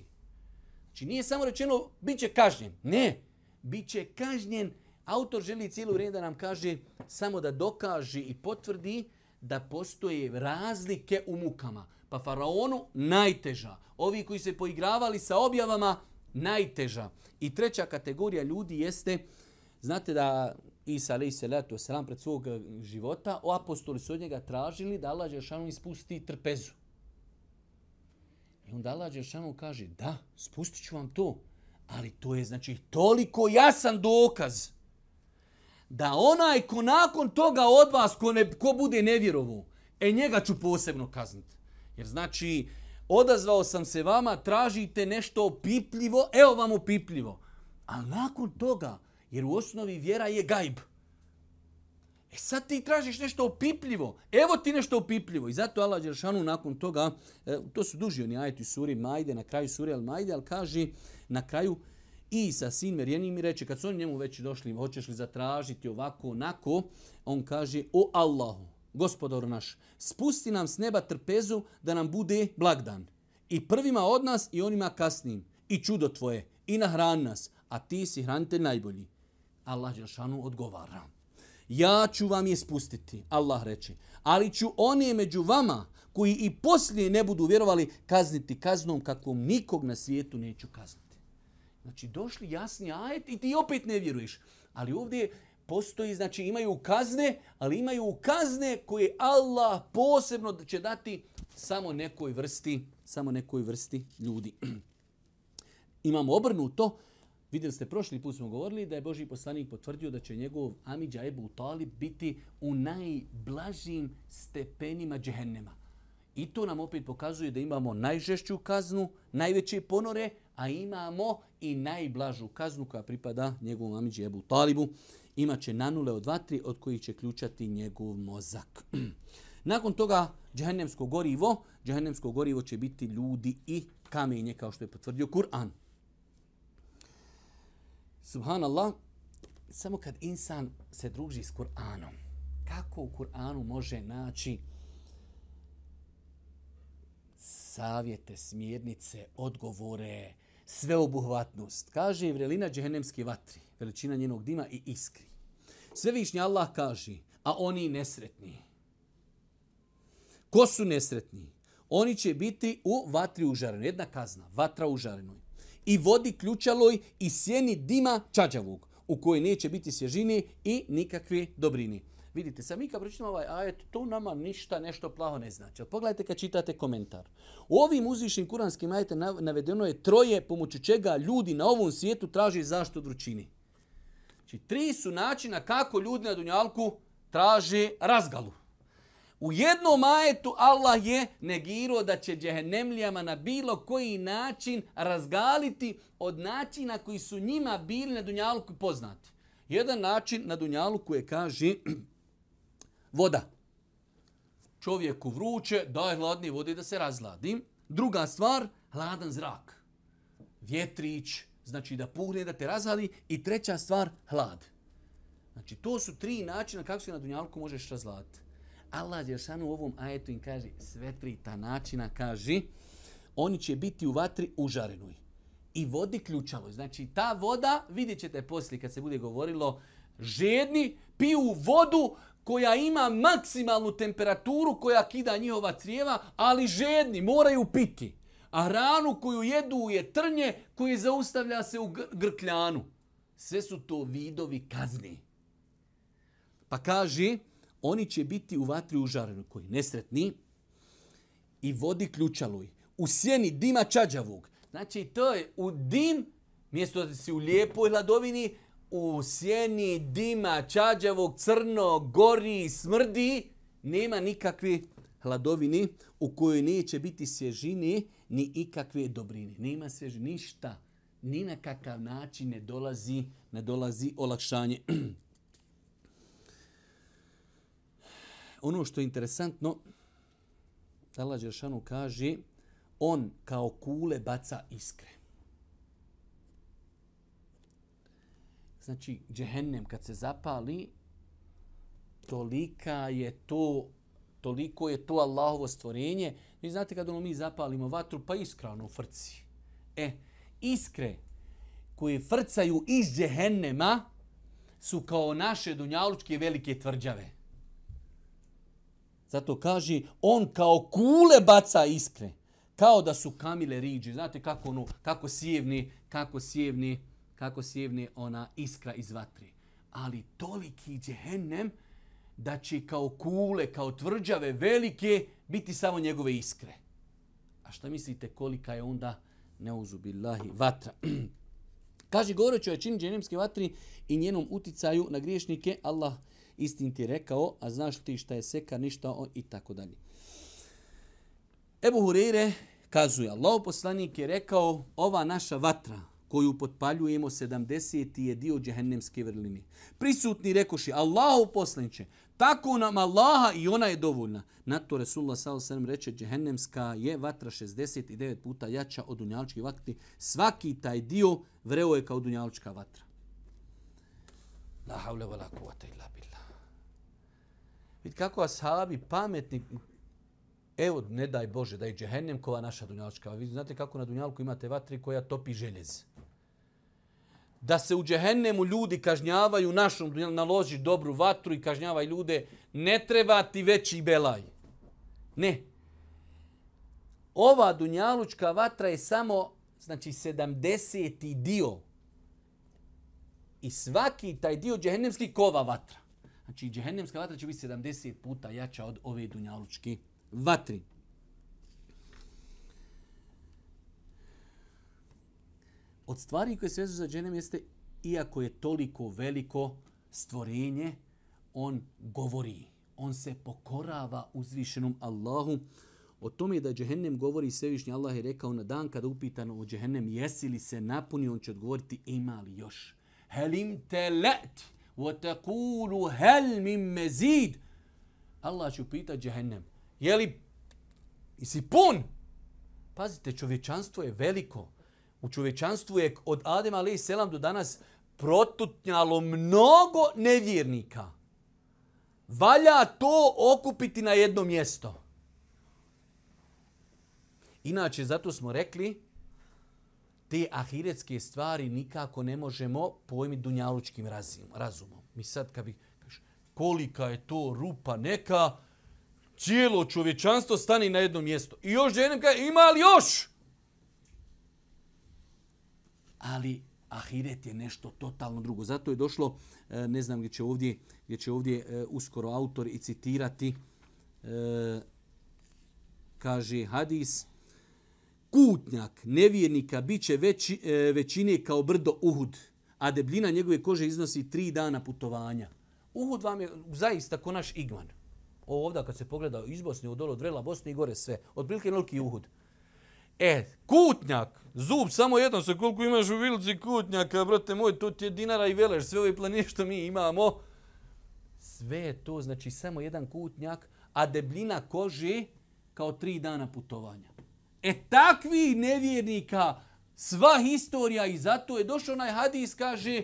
B: Znači nije samo rečeno bit će kažnjen. Ne, bit će kažnjen. Autor želi cijelu vrijeme da nam kaže samo da dokaže i potvrdi da postoje razlike u mukama. Pa faraonu najteža. Ovi koji se poigravali sa objavama najteža. I treća kategorija ljudi jeste, znate da Isa alaih salatu wasalam pred svog eh, života, o apostoli su od njega tražili da Allah Đeršanu ispusti trpezu. I onda Allah Đeršanu kaže, da, spustit ću vam to. Ali to je znači toliko jasan dokaz da onaj ko nakon toga od vas, ko, ne, ko bude nevjerovu, e njega ću posebno kazniti. Jer znači, odazvao sam se vama, tražite nešto opipljivo, evo vam opipljivo. Ali nakon toga, jer u osnovi vjera je gajb. E sad ti tražiš nešto opipljivo. Evo ti nešto opipljivo. I zato Allah Đeršanu nakon toga, e, to su duži oni ajeti suri Majde, na kraju suri Al Majde, ali kaže na kraju Isa, sin Merjeni mi reče, kad su oni njemu već došli, hoćeš li zatražiti ovako, onako, on kaže, o Allahu, gospodaru naš, spusti nam s neba trpezu da nam bude blagdan. I prvima od nas i onima kasnim. I čudo tvoje. I nahrani nas. A ti si hranitelj najbolji. Allah Đelšanu odgovara. Ja ću vam je spustiti, Allah reče. Ali ću one među vama koji i poslije ne budu vjerovali kazniti kaznom kakvom nikog na svijetu neću kazniti. Znači došli jasni ajet i ti opet ne vjeruješ. Ali ovdje postoji, znači imaju kazne, ali imaju kazne koje Allah posebno će dati samo nekoj vrsti, samo nekoj vrsti ljudi. Imamo obrnuto, Vidjeli ste, prošli put smo govorili da je Boži poslanik potvrdio da će njegov Amidža Ebu Talib biti u najblažim stepenima džehennema. I to nam opet pokazuje da imamo najžešću kaznu, najveće ponore, a imamo i najblažu kaznu koja pripada njegovom Amidži Ebu Talibu. Imaće nanule od vatri od kojih će ključati njegov mozak. Nakon toga džehennemsko gorivo, džehennemsko gorivo će biti ljudi i kamenje kao što je potvrdio Kur'an. Subhanallah, samo kad insan se druži s Kur'anom, kako u Kur'anu može naći savjete, smjernice, odgovore, sveobuhvatnost. Kaže vrelina džehennemske vatri, veličina njenog dima i iskri. Svevišnji Allah kaže, a oni nesretni. Ko su nesretni? Oni će biti u vatri užarenoj. Jedna kazna, vatra užarenoj. I vodi ključaloj i sjeni dima čađavog, u kojoj neće biti svježine i nikakve dobrini. Vidite, sam mi kad pročitamo ovaj ajet, to nama ništa, nešto plaho ne znači. Ali pogledajte kad čitate komentar. U ovim uzvišnim kuranskim ajetem navedeno je troje pomoću čega ljudi na ovom svijetu traži zaštitu od vrućini. Znači, tri su načina kako ljudi na Dunjalku traže razgalu. U jednom ajetu Allah je negirao da će džehennemlijama na bilo koji način razgaliti od načina koji su njima bili na Dunjaluku poznati. Jedan način na Dunjaluku je kaže voda. Čovjeku vruće, daj hladni vode da se razladi. Druga stvar, hladan zrak. Vjetrić, znači da puhne, da te razhali. I treća stvar, hlad. Znači, to su tri načina kako se na Dunjaluku možeš razladiti. Allah je u ovom ajetu im kaže sve tri ta načina, kaže oni će biti u vatri užarenoj i vodi ključalo. Znači, ta voda, vidjet ćete poslije kad se bude govorilo, žedni piju vodu koja ima maksimalnu temperaturu koja kida njihova crijeva, ali žedni, moraju piti. A ranu koju jedu je trnje koji zaustavlja se u grkljanu. Sve su to vidovi kazni. Pa kaže, oni će biti u vatri užareni koji nesretni i vodi ključaluj. U sjeni dima čađavog. Znači, to je u dim, mjesto da si u lijepoj hladovini, u sjeni dima čađavog, crno, gori, smrdi, nema nikakve hladovini u kojoj neće biti svježine ni ikakve dobrine. Nema svježi ništa. Ni na kakav način ne dolazi, ne dolazi olakšanje. ono što je interesantno, Allah Đeršanu kaže, on kao kule baca iskre. Znači, džehennem kad se zapali, tolika je to, toliko je to Allahovo stvorenje. Vi znate kad ono mi zapalimo vatru, pa iskra ono frci. E, iskre koje frcaju iz džehennema su kao naše dunjalučke velike tvrđave. Zato kaže, on kao kule baca iskre. Kao da su kamile riđe. Znate kako ono, kako sjevni, kako sjevni, kako sjevni ona iskra iz vatre. Ali toliki djehennem da će kao kule, kao tvrđave velike biti samo njegove iskre. A šta mislite kolika je onda neuzubillahi vatra? Kaže, govoreći o jačini vatri i njenom uticaju na griješnike, Allah istin ti rekao, a znaš ti šta je seka, ništa on, i tako dalje. Ebu Hureyre kazuje, Allah poslanik je rekao, ova naša vatra koju potpaljujemo 70. je dio džehennemske vrline. Prisutni rekoši, Allahu poslaniće, tako nam Allaha i ona je dovoljna. Na to Resulullah s.a.v. reče, džehennemska je vatra 69 puta jača od dunjaličke vatri. Svaki taj dio vreo je kao dunjalička vatra. La haule wa la kuvata illa. Vidite kako ashabi pametni, evo ne daj Bože da je džehennem kova naša dunjalčka. Vi znate kako na dunjalku imate vatri koja topi željez. Da se u džehennemu ljudi kažnjavaju našom dunjalku, naloži dobru vatru i kažnjavaju ljude, ne treba ti veći belaj. Ne. Ova dunjalučka vatra je samo znači 70. dio. I svaki taj dio džehennemski kova vatra. Znači, džehennemska vatra će biti 70 puta jača od ove dunjalučke vatri. od stvari koje se vezu za džehennem jeste, iako je toliko veliko stvorenje, on govori. On se pokorava uzvišenom Allahu. O tome da džehennem govori svevišnji Allah je rekao na dan kada upitano o džehennem jesi li se napuni, on će odgovoriti ima li još. Helim te let, وَتَقُولُ هَلْ hel min. Allah će upitati džehennem, je li i si pun? Pazite, čovječanstvo je veliko. U čovječanstvu je od Adema alaih selam do danas protutnjalo mnogo nevjernika. Valja to okupiti na jedno mjesto. Inače, zato smo rekli, te ahiretske stvari nikako ne možemo pojmiti dunjalučkim razumom. Mi sad kad bi kaš, kolika je to rupa neka, cijelo čovječanstvo stani na jedno mjesto. I još jednom kaže, ima li još? Ali ahiret je nešto totalno drugo. Zato je došlo, e, ne znam gdje će ovdje, gdje će ovdje e, uskoro autor i citirati, e, kaže hadis, kutnjak nevjernika biće veći, e, većine kao brdo Uhud, a debljina njegove kože iznosi tri dana putovanja. Uhud vam je zaista ko naš igman. Ovdje kad se pogleda iz Bosne, u dolu od Vrela, Bosne i gore sve. Otprilike noliki Uhud. E, kutnjak, zub, samo jedan se koliko imaš u vilici kutnjaka, brate moj, to ti je dinara i veleš, sve ove planine što mi imamo. Sve je to, znači samo jedan kutnjak, a debljina kože kao tri dana putovanja. E takvi nevjernika, sva historija i zato je došao onaj hadis, kaže,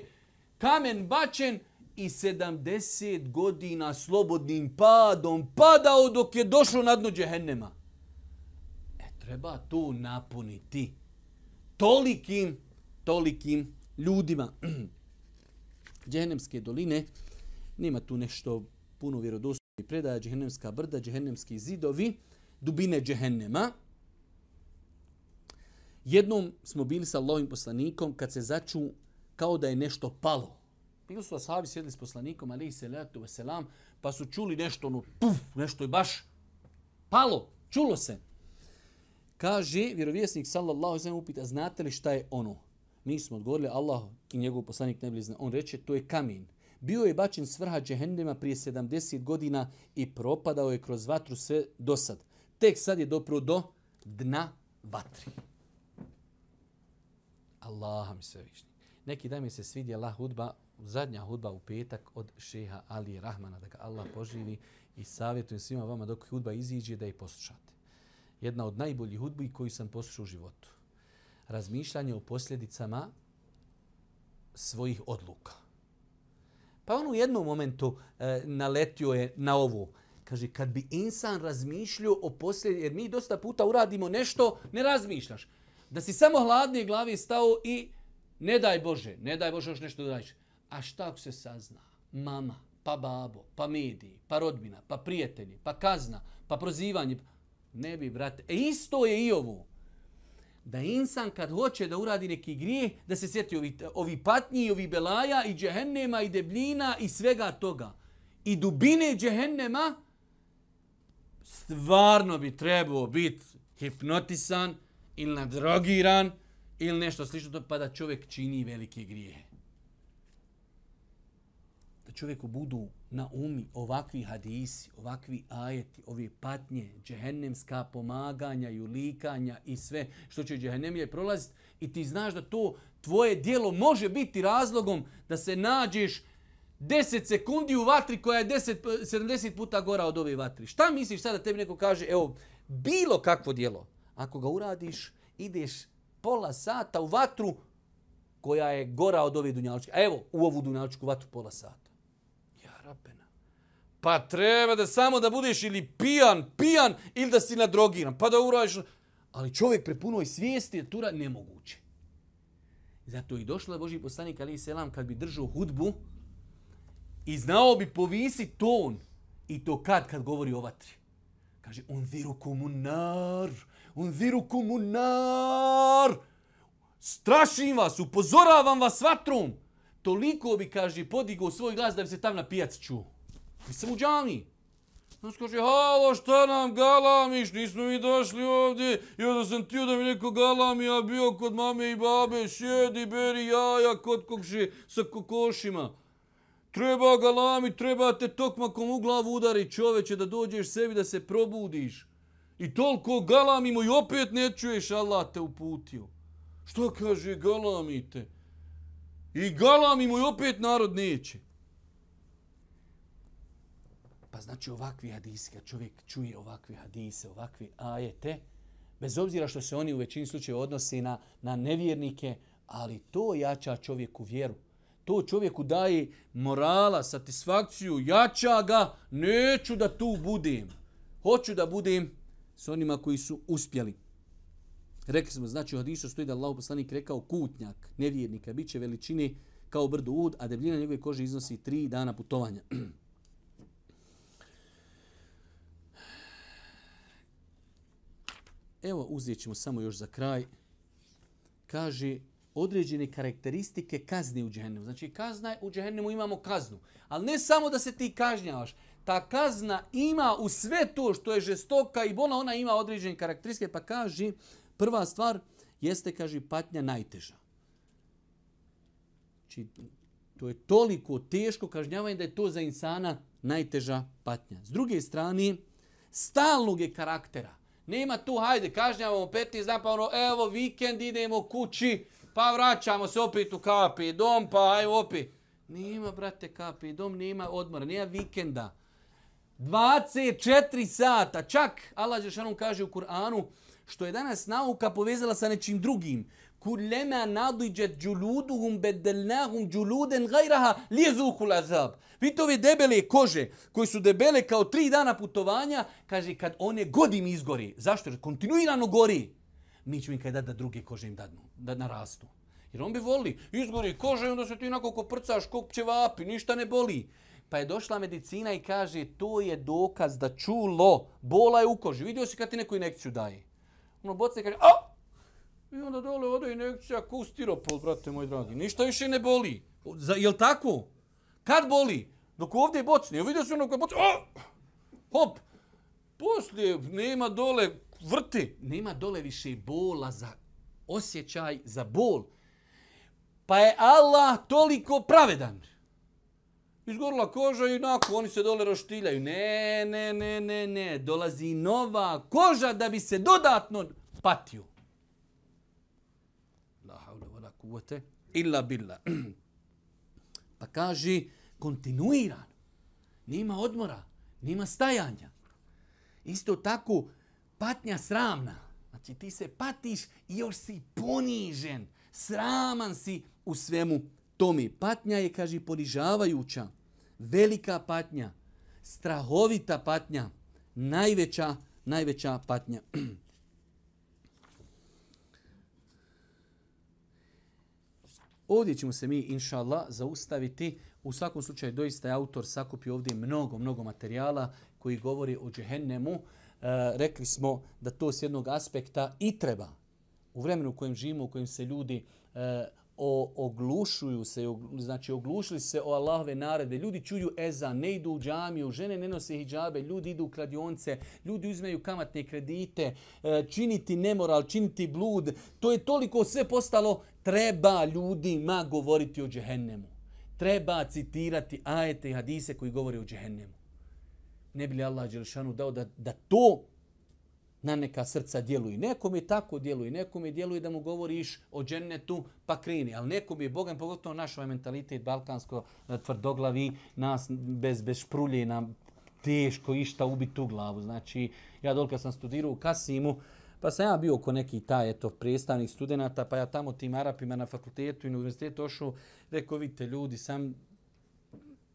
B: kamen bačen i 70 godina slobodnim padom padao dok je došao na dno džehennema e, treba to napuniti tolikim, tolikim ljudima. Džehennemske doline, nema tu nešto puno vjerodostojnih predaja, džehennemska brda, džehennemski zidovi, dubine džehennema. Jednom smo bili sa Allahovim poslanikom kad se začu kao da je nešto palo. Bili su ashabi sjedli s poslanikom, ali se letu veselam, pa su čuli nešto, ono, puf, nešto je baš palo, čulo se. Kaže, vjerovjesnik sallallahu alejhi ve sellem upita, znate li šta je ono? Mi smo odgovorili, Allah i njegov poslanik ne zna. On reče, to je kamen. Bio je bačen s vrha džehennema prije 70 godina i propadao je kroz vatru sve do sad. Tek sad je dopro do dna vatri. Allaha mi sve višnji. Neki dan mi se svidjela hudba, zadnja hudba u petak od šeha Ali Rahmana, da ga Allah poživi i savjetujem svima vama dok hudba iziđe da je poslušate jedna od najboljih hudbi koju sam poslušao u životu. Razmišljanje o posljedicama svojih odluka. Pa on u jednom momentu e, naletio je na ovu. Kaže, kad bi insan razmišljio o posljedicama, jer mi dosta puta uradimo nešto, ne razmišljaš. Da si samo hladnije glavi stao i ne daj Bože, ne daj Bože još nešto da. A šta ako se sazna? Mama, pa babo, pa mediji, pa rodbina, pa prijatelji, pa kazna, pa prozivanje. Ne bi, brate. E isto je i ovo. Da insan kad hoće da uradi neki grijeh, da se sjeti ovi, ovi patnji, ovi belaja i džehennema i debljina i svega toga. I dubine džehennema, stvarno bi trebao biti hipnotisan ili nadrogiran ili nešto slično, pa da čovjek čini velike grije. Da čovjeku budu na umi ovakvi hadisi, ovakvi ajeti, ove patnje, džehennemska pomaganja i ulikanja i sve što će džehennemlje prolaziti i ti znaš da to tvoje dijelo može biti razlogom da se nađeš 10 sekundi u vatri koja je 10, 70 puta gora od ove vatri. Šta misliš sada da tebi neko kaže, evo, bilo kakvo dijelo, ako ga uradiš, ideš pola sata u vatru koja je gora od ove dunjaličke. Evo, u ovu dunjaličku vatru pola sata. Pa treba da samo da budeš ili pijan, pijan ili da si nadrogiran, pa da uradiš. Ali čovjek pre punoj svijesti je tura nemoguće. Zato i došla Boži poslanik Ali Selam kad bi držao hudbu i znao bi povisi ton i to kad kad govori o vatri. Kaže, on viru komunar, Unzirukum unnar. Strašim vas, upozoravam vas vatrom. Toliko bi, kaže, podigao svoj glas da bi se tam na pijac čuo. Nisam u džami. On kaže, halo, šta nam galamiš, nismo mi došli ovdje, i onda sam tio da mi neko galami, a bio kod mame i babe, sjedi, beri jaja kod kokši sa kokošima. Treba galami, treba te tokmakom u glavu udari čoveče da dođeš sebi da se probudiš. I toliko galamimo i opet ne čuješ, Allah te uputio. Što kaže, galamite? I galamimo i opet narod neće. Pa znači ovakvi hadisi, kad čovjek čuje ovakve hadise, ovakve ajete, bez obzira što se oni u većini slučajeva odnose na, na nevjernike, ali to jača čovjeku vjeru. To čovjeku daje morala, satisfakciju, jača ga, neću da tu budem. Hoću da budem s onima koji su uspjeli. Rekli smo, znači u hadisu stoji da Allah poslanik rekao kutnjak nevjernika, bit će veličine kao brdo ud, a debljina njegove kože iznosi tri dana putovanja. Evo, uzet ćemo samo još za kraj. Kaže, određene karakteristike kazne u džehennemu. Znači, kazna u džehennemu imamo kaznu. Ali ne samo da se ti kažnjavaš. Ta kazna ima u sve to što je žestoka i bolna, ona ima određene karakteristike. Pa kaže, prva stvar jeste, kaže, patnja najteža. Znači, to je toliko teško kažnjavanje da je to za insana najteža patnja. S druge strane, stalnog je karaktera. Nema tu, hajde, kažnjavamo 15 dana, pa ono, evo, vikend, idemo kući, pa vraćamo se opet u kapi dom, pa aj opet. Nema, brate, kapi dom, nema odmora, nema vikenda. 24 sata, čak, Allah Žešanom kaže u Kur'anu, što je danas nauka povezala sa nečim drugim. Kulema nadiđet džuluduhum bedelnahum džuluden gajraha lijezuhu lazab. Vidite ove debele kože koji su debele kao tri dana putovanja, kaže kad one godim izgori. Zašto? Jer kontinuirano gori. Mi ćemo im kaj da druge kože im dadnu, da narastu. Jer on bi voli, izgori kože i onda se ti onako koprcaš, prcaš, ko vapi, ništa ne boli. Pa je došla medicina i kaže to je dokaz da čulo, bola je u koži. Vidio si kad ti neku inekciju daje. Ono boce kaže, a! I onda dole ode inekcija ku stiropol, brate moj dragi. Ništa više ne boli. Za, jel tako? Kad boli? Dok ovdje bocne. Vidio si ono kad bocne, a! Hop! Poslije nema dole vrti. Nema dole više bola za osjećaj, za bol. Pa je Allah toliko pravedan. Izgorila koža i nakon oni se dole roštiljaju. Ne, ne, ne, ne, ne. Dolazi nova koža da bi se dodatno patio. La haula wala kuvvete illa billa. Pa kaže kontinuiran. Nima odmora, nima stajanja. Isto tako patnja sramna. Znači ti se patiš i još si ponižen. Sraman si u svemu tome. Patnja je, kaže, ponižavajuća velika patnja, strahovita patnja, najveća, najveća patnja. Ovdje ćemo se mi, inša Allah, zaustaviti. U svakom slučaju, doista je autor sakupio ovdje mnogo, mnogo materijala koji govori o džehennemu. E, rekli smo da to s jednog aspekta i treba. U vremenu u kojem živimo, u kojem se ljudi e, o, oglušuju se, znači oglušili se o Allahove naredbe. Ljudi čuju eza, ne idu u džamiju, žene ne nose hijabe, ljudi idu u kladionce, ljudi uzmeju kamatne kredite, e, činiti nemoral, činiti blud. To je toliko sve postalo, treba ljudima govoriti o džehennemu. Treba citirati ajete i hadise koji govore o džehennemu. Ne bi li Allah Đelšanu dao da, da to na neka srca djeluju. Nekom je tako djeluje, nekom je djeluje da mu govoriš o džennetu pa kreni, ali nekom je Bogan, pogotovo naš ovaj mentalitet balkansko e, tvrdoglavi, nas bez, bez šprulje nam teško išta ubiti tu glavu. Znači, ja dolka sam studirao u Kasimu, pa sam ja bio oko neki taj eto, predstavnik studenta, pa ja tamo tim Arapima na fakultetu i na univerzitetu ošao, rekao, vidite ljudi, sam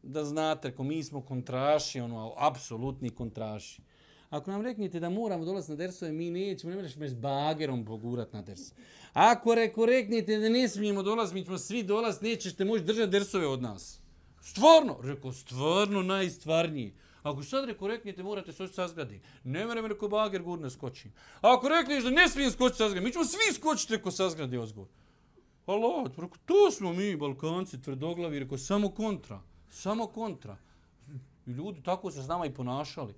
B: da znate, ko mi smo kontraši, ono, apsolutni kontraši. Ako nam reknete da moramo dolaziti na dersove, mi nećemo, ne možeš me s bagerom pogurat na ders. Ako reko reknete da ne smijemo dolaziti, mi ćemo svi dolaziti, nećete moći držati dersove od nas. Stvarno, reko, stvarno najstvarniji. Ako sad reko reknete, morate se sa zgrade. Ne mere me reko bager gurne skoči. A ako rekneš da ne smijem skočiti sa zgrade, mi ćemo svi skočiti reko sa zgrade ozgor. Alo, reko, to smo mi, Balkanci, tvrdoglavi, reko, samo kontra. Samo kontra. I ljudi tako se s nama i ponašali.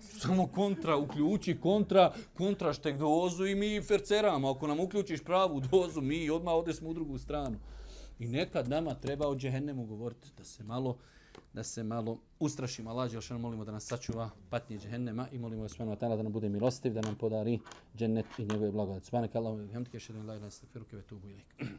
B: Samo kontra, uključi kontra, kontra štek dozu i mi ferceramo. Ako nam uključiš pravu dozu, mi odmah odesmo u drugu stranu. I nekad nama treba o džehennemu govoriti da se malo da se malo ustrašimo. Allah je molimo da nas sačuva patnje džehennema i molimo ga ta'ala da nam bude milostiv, da nam podari džennet i njegove blagodat. Subhanak Allahu wa bihamdika ashhadu la ilaha illa anta astaghfiruka ilaik.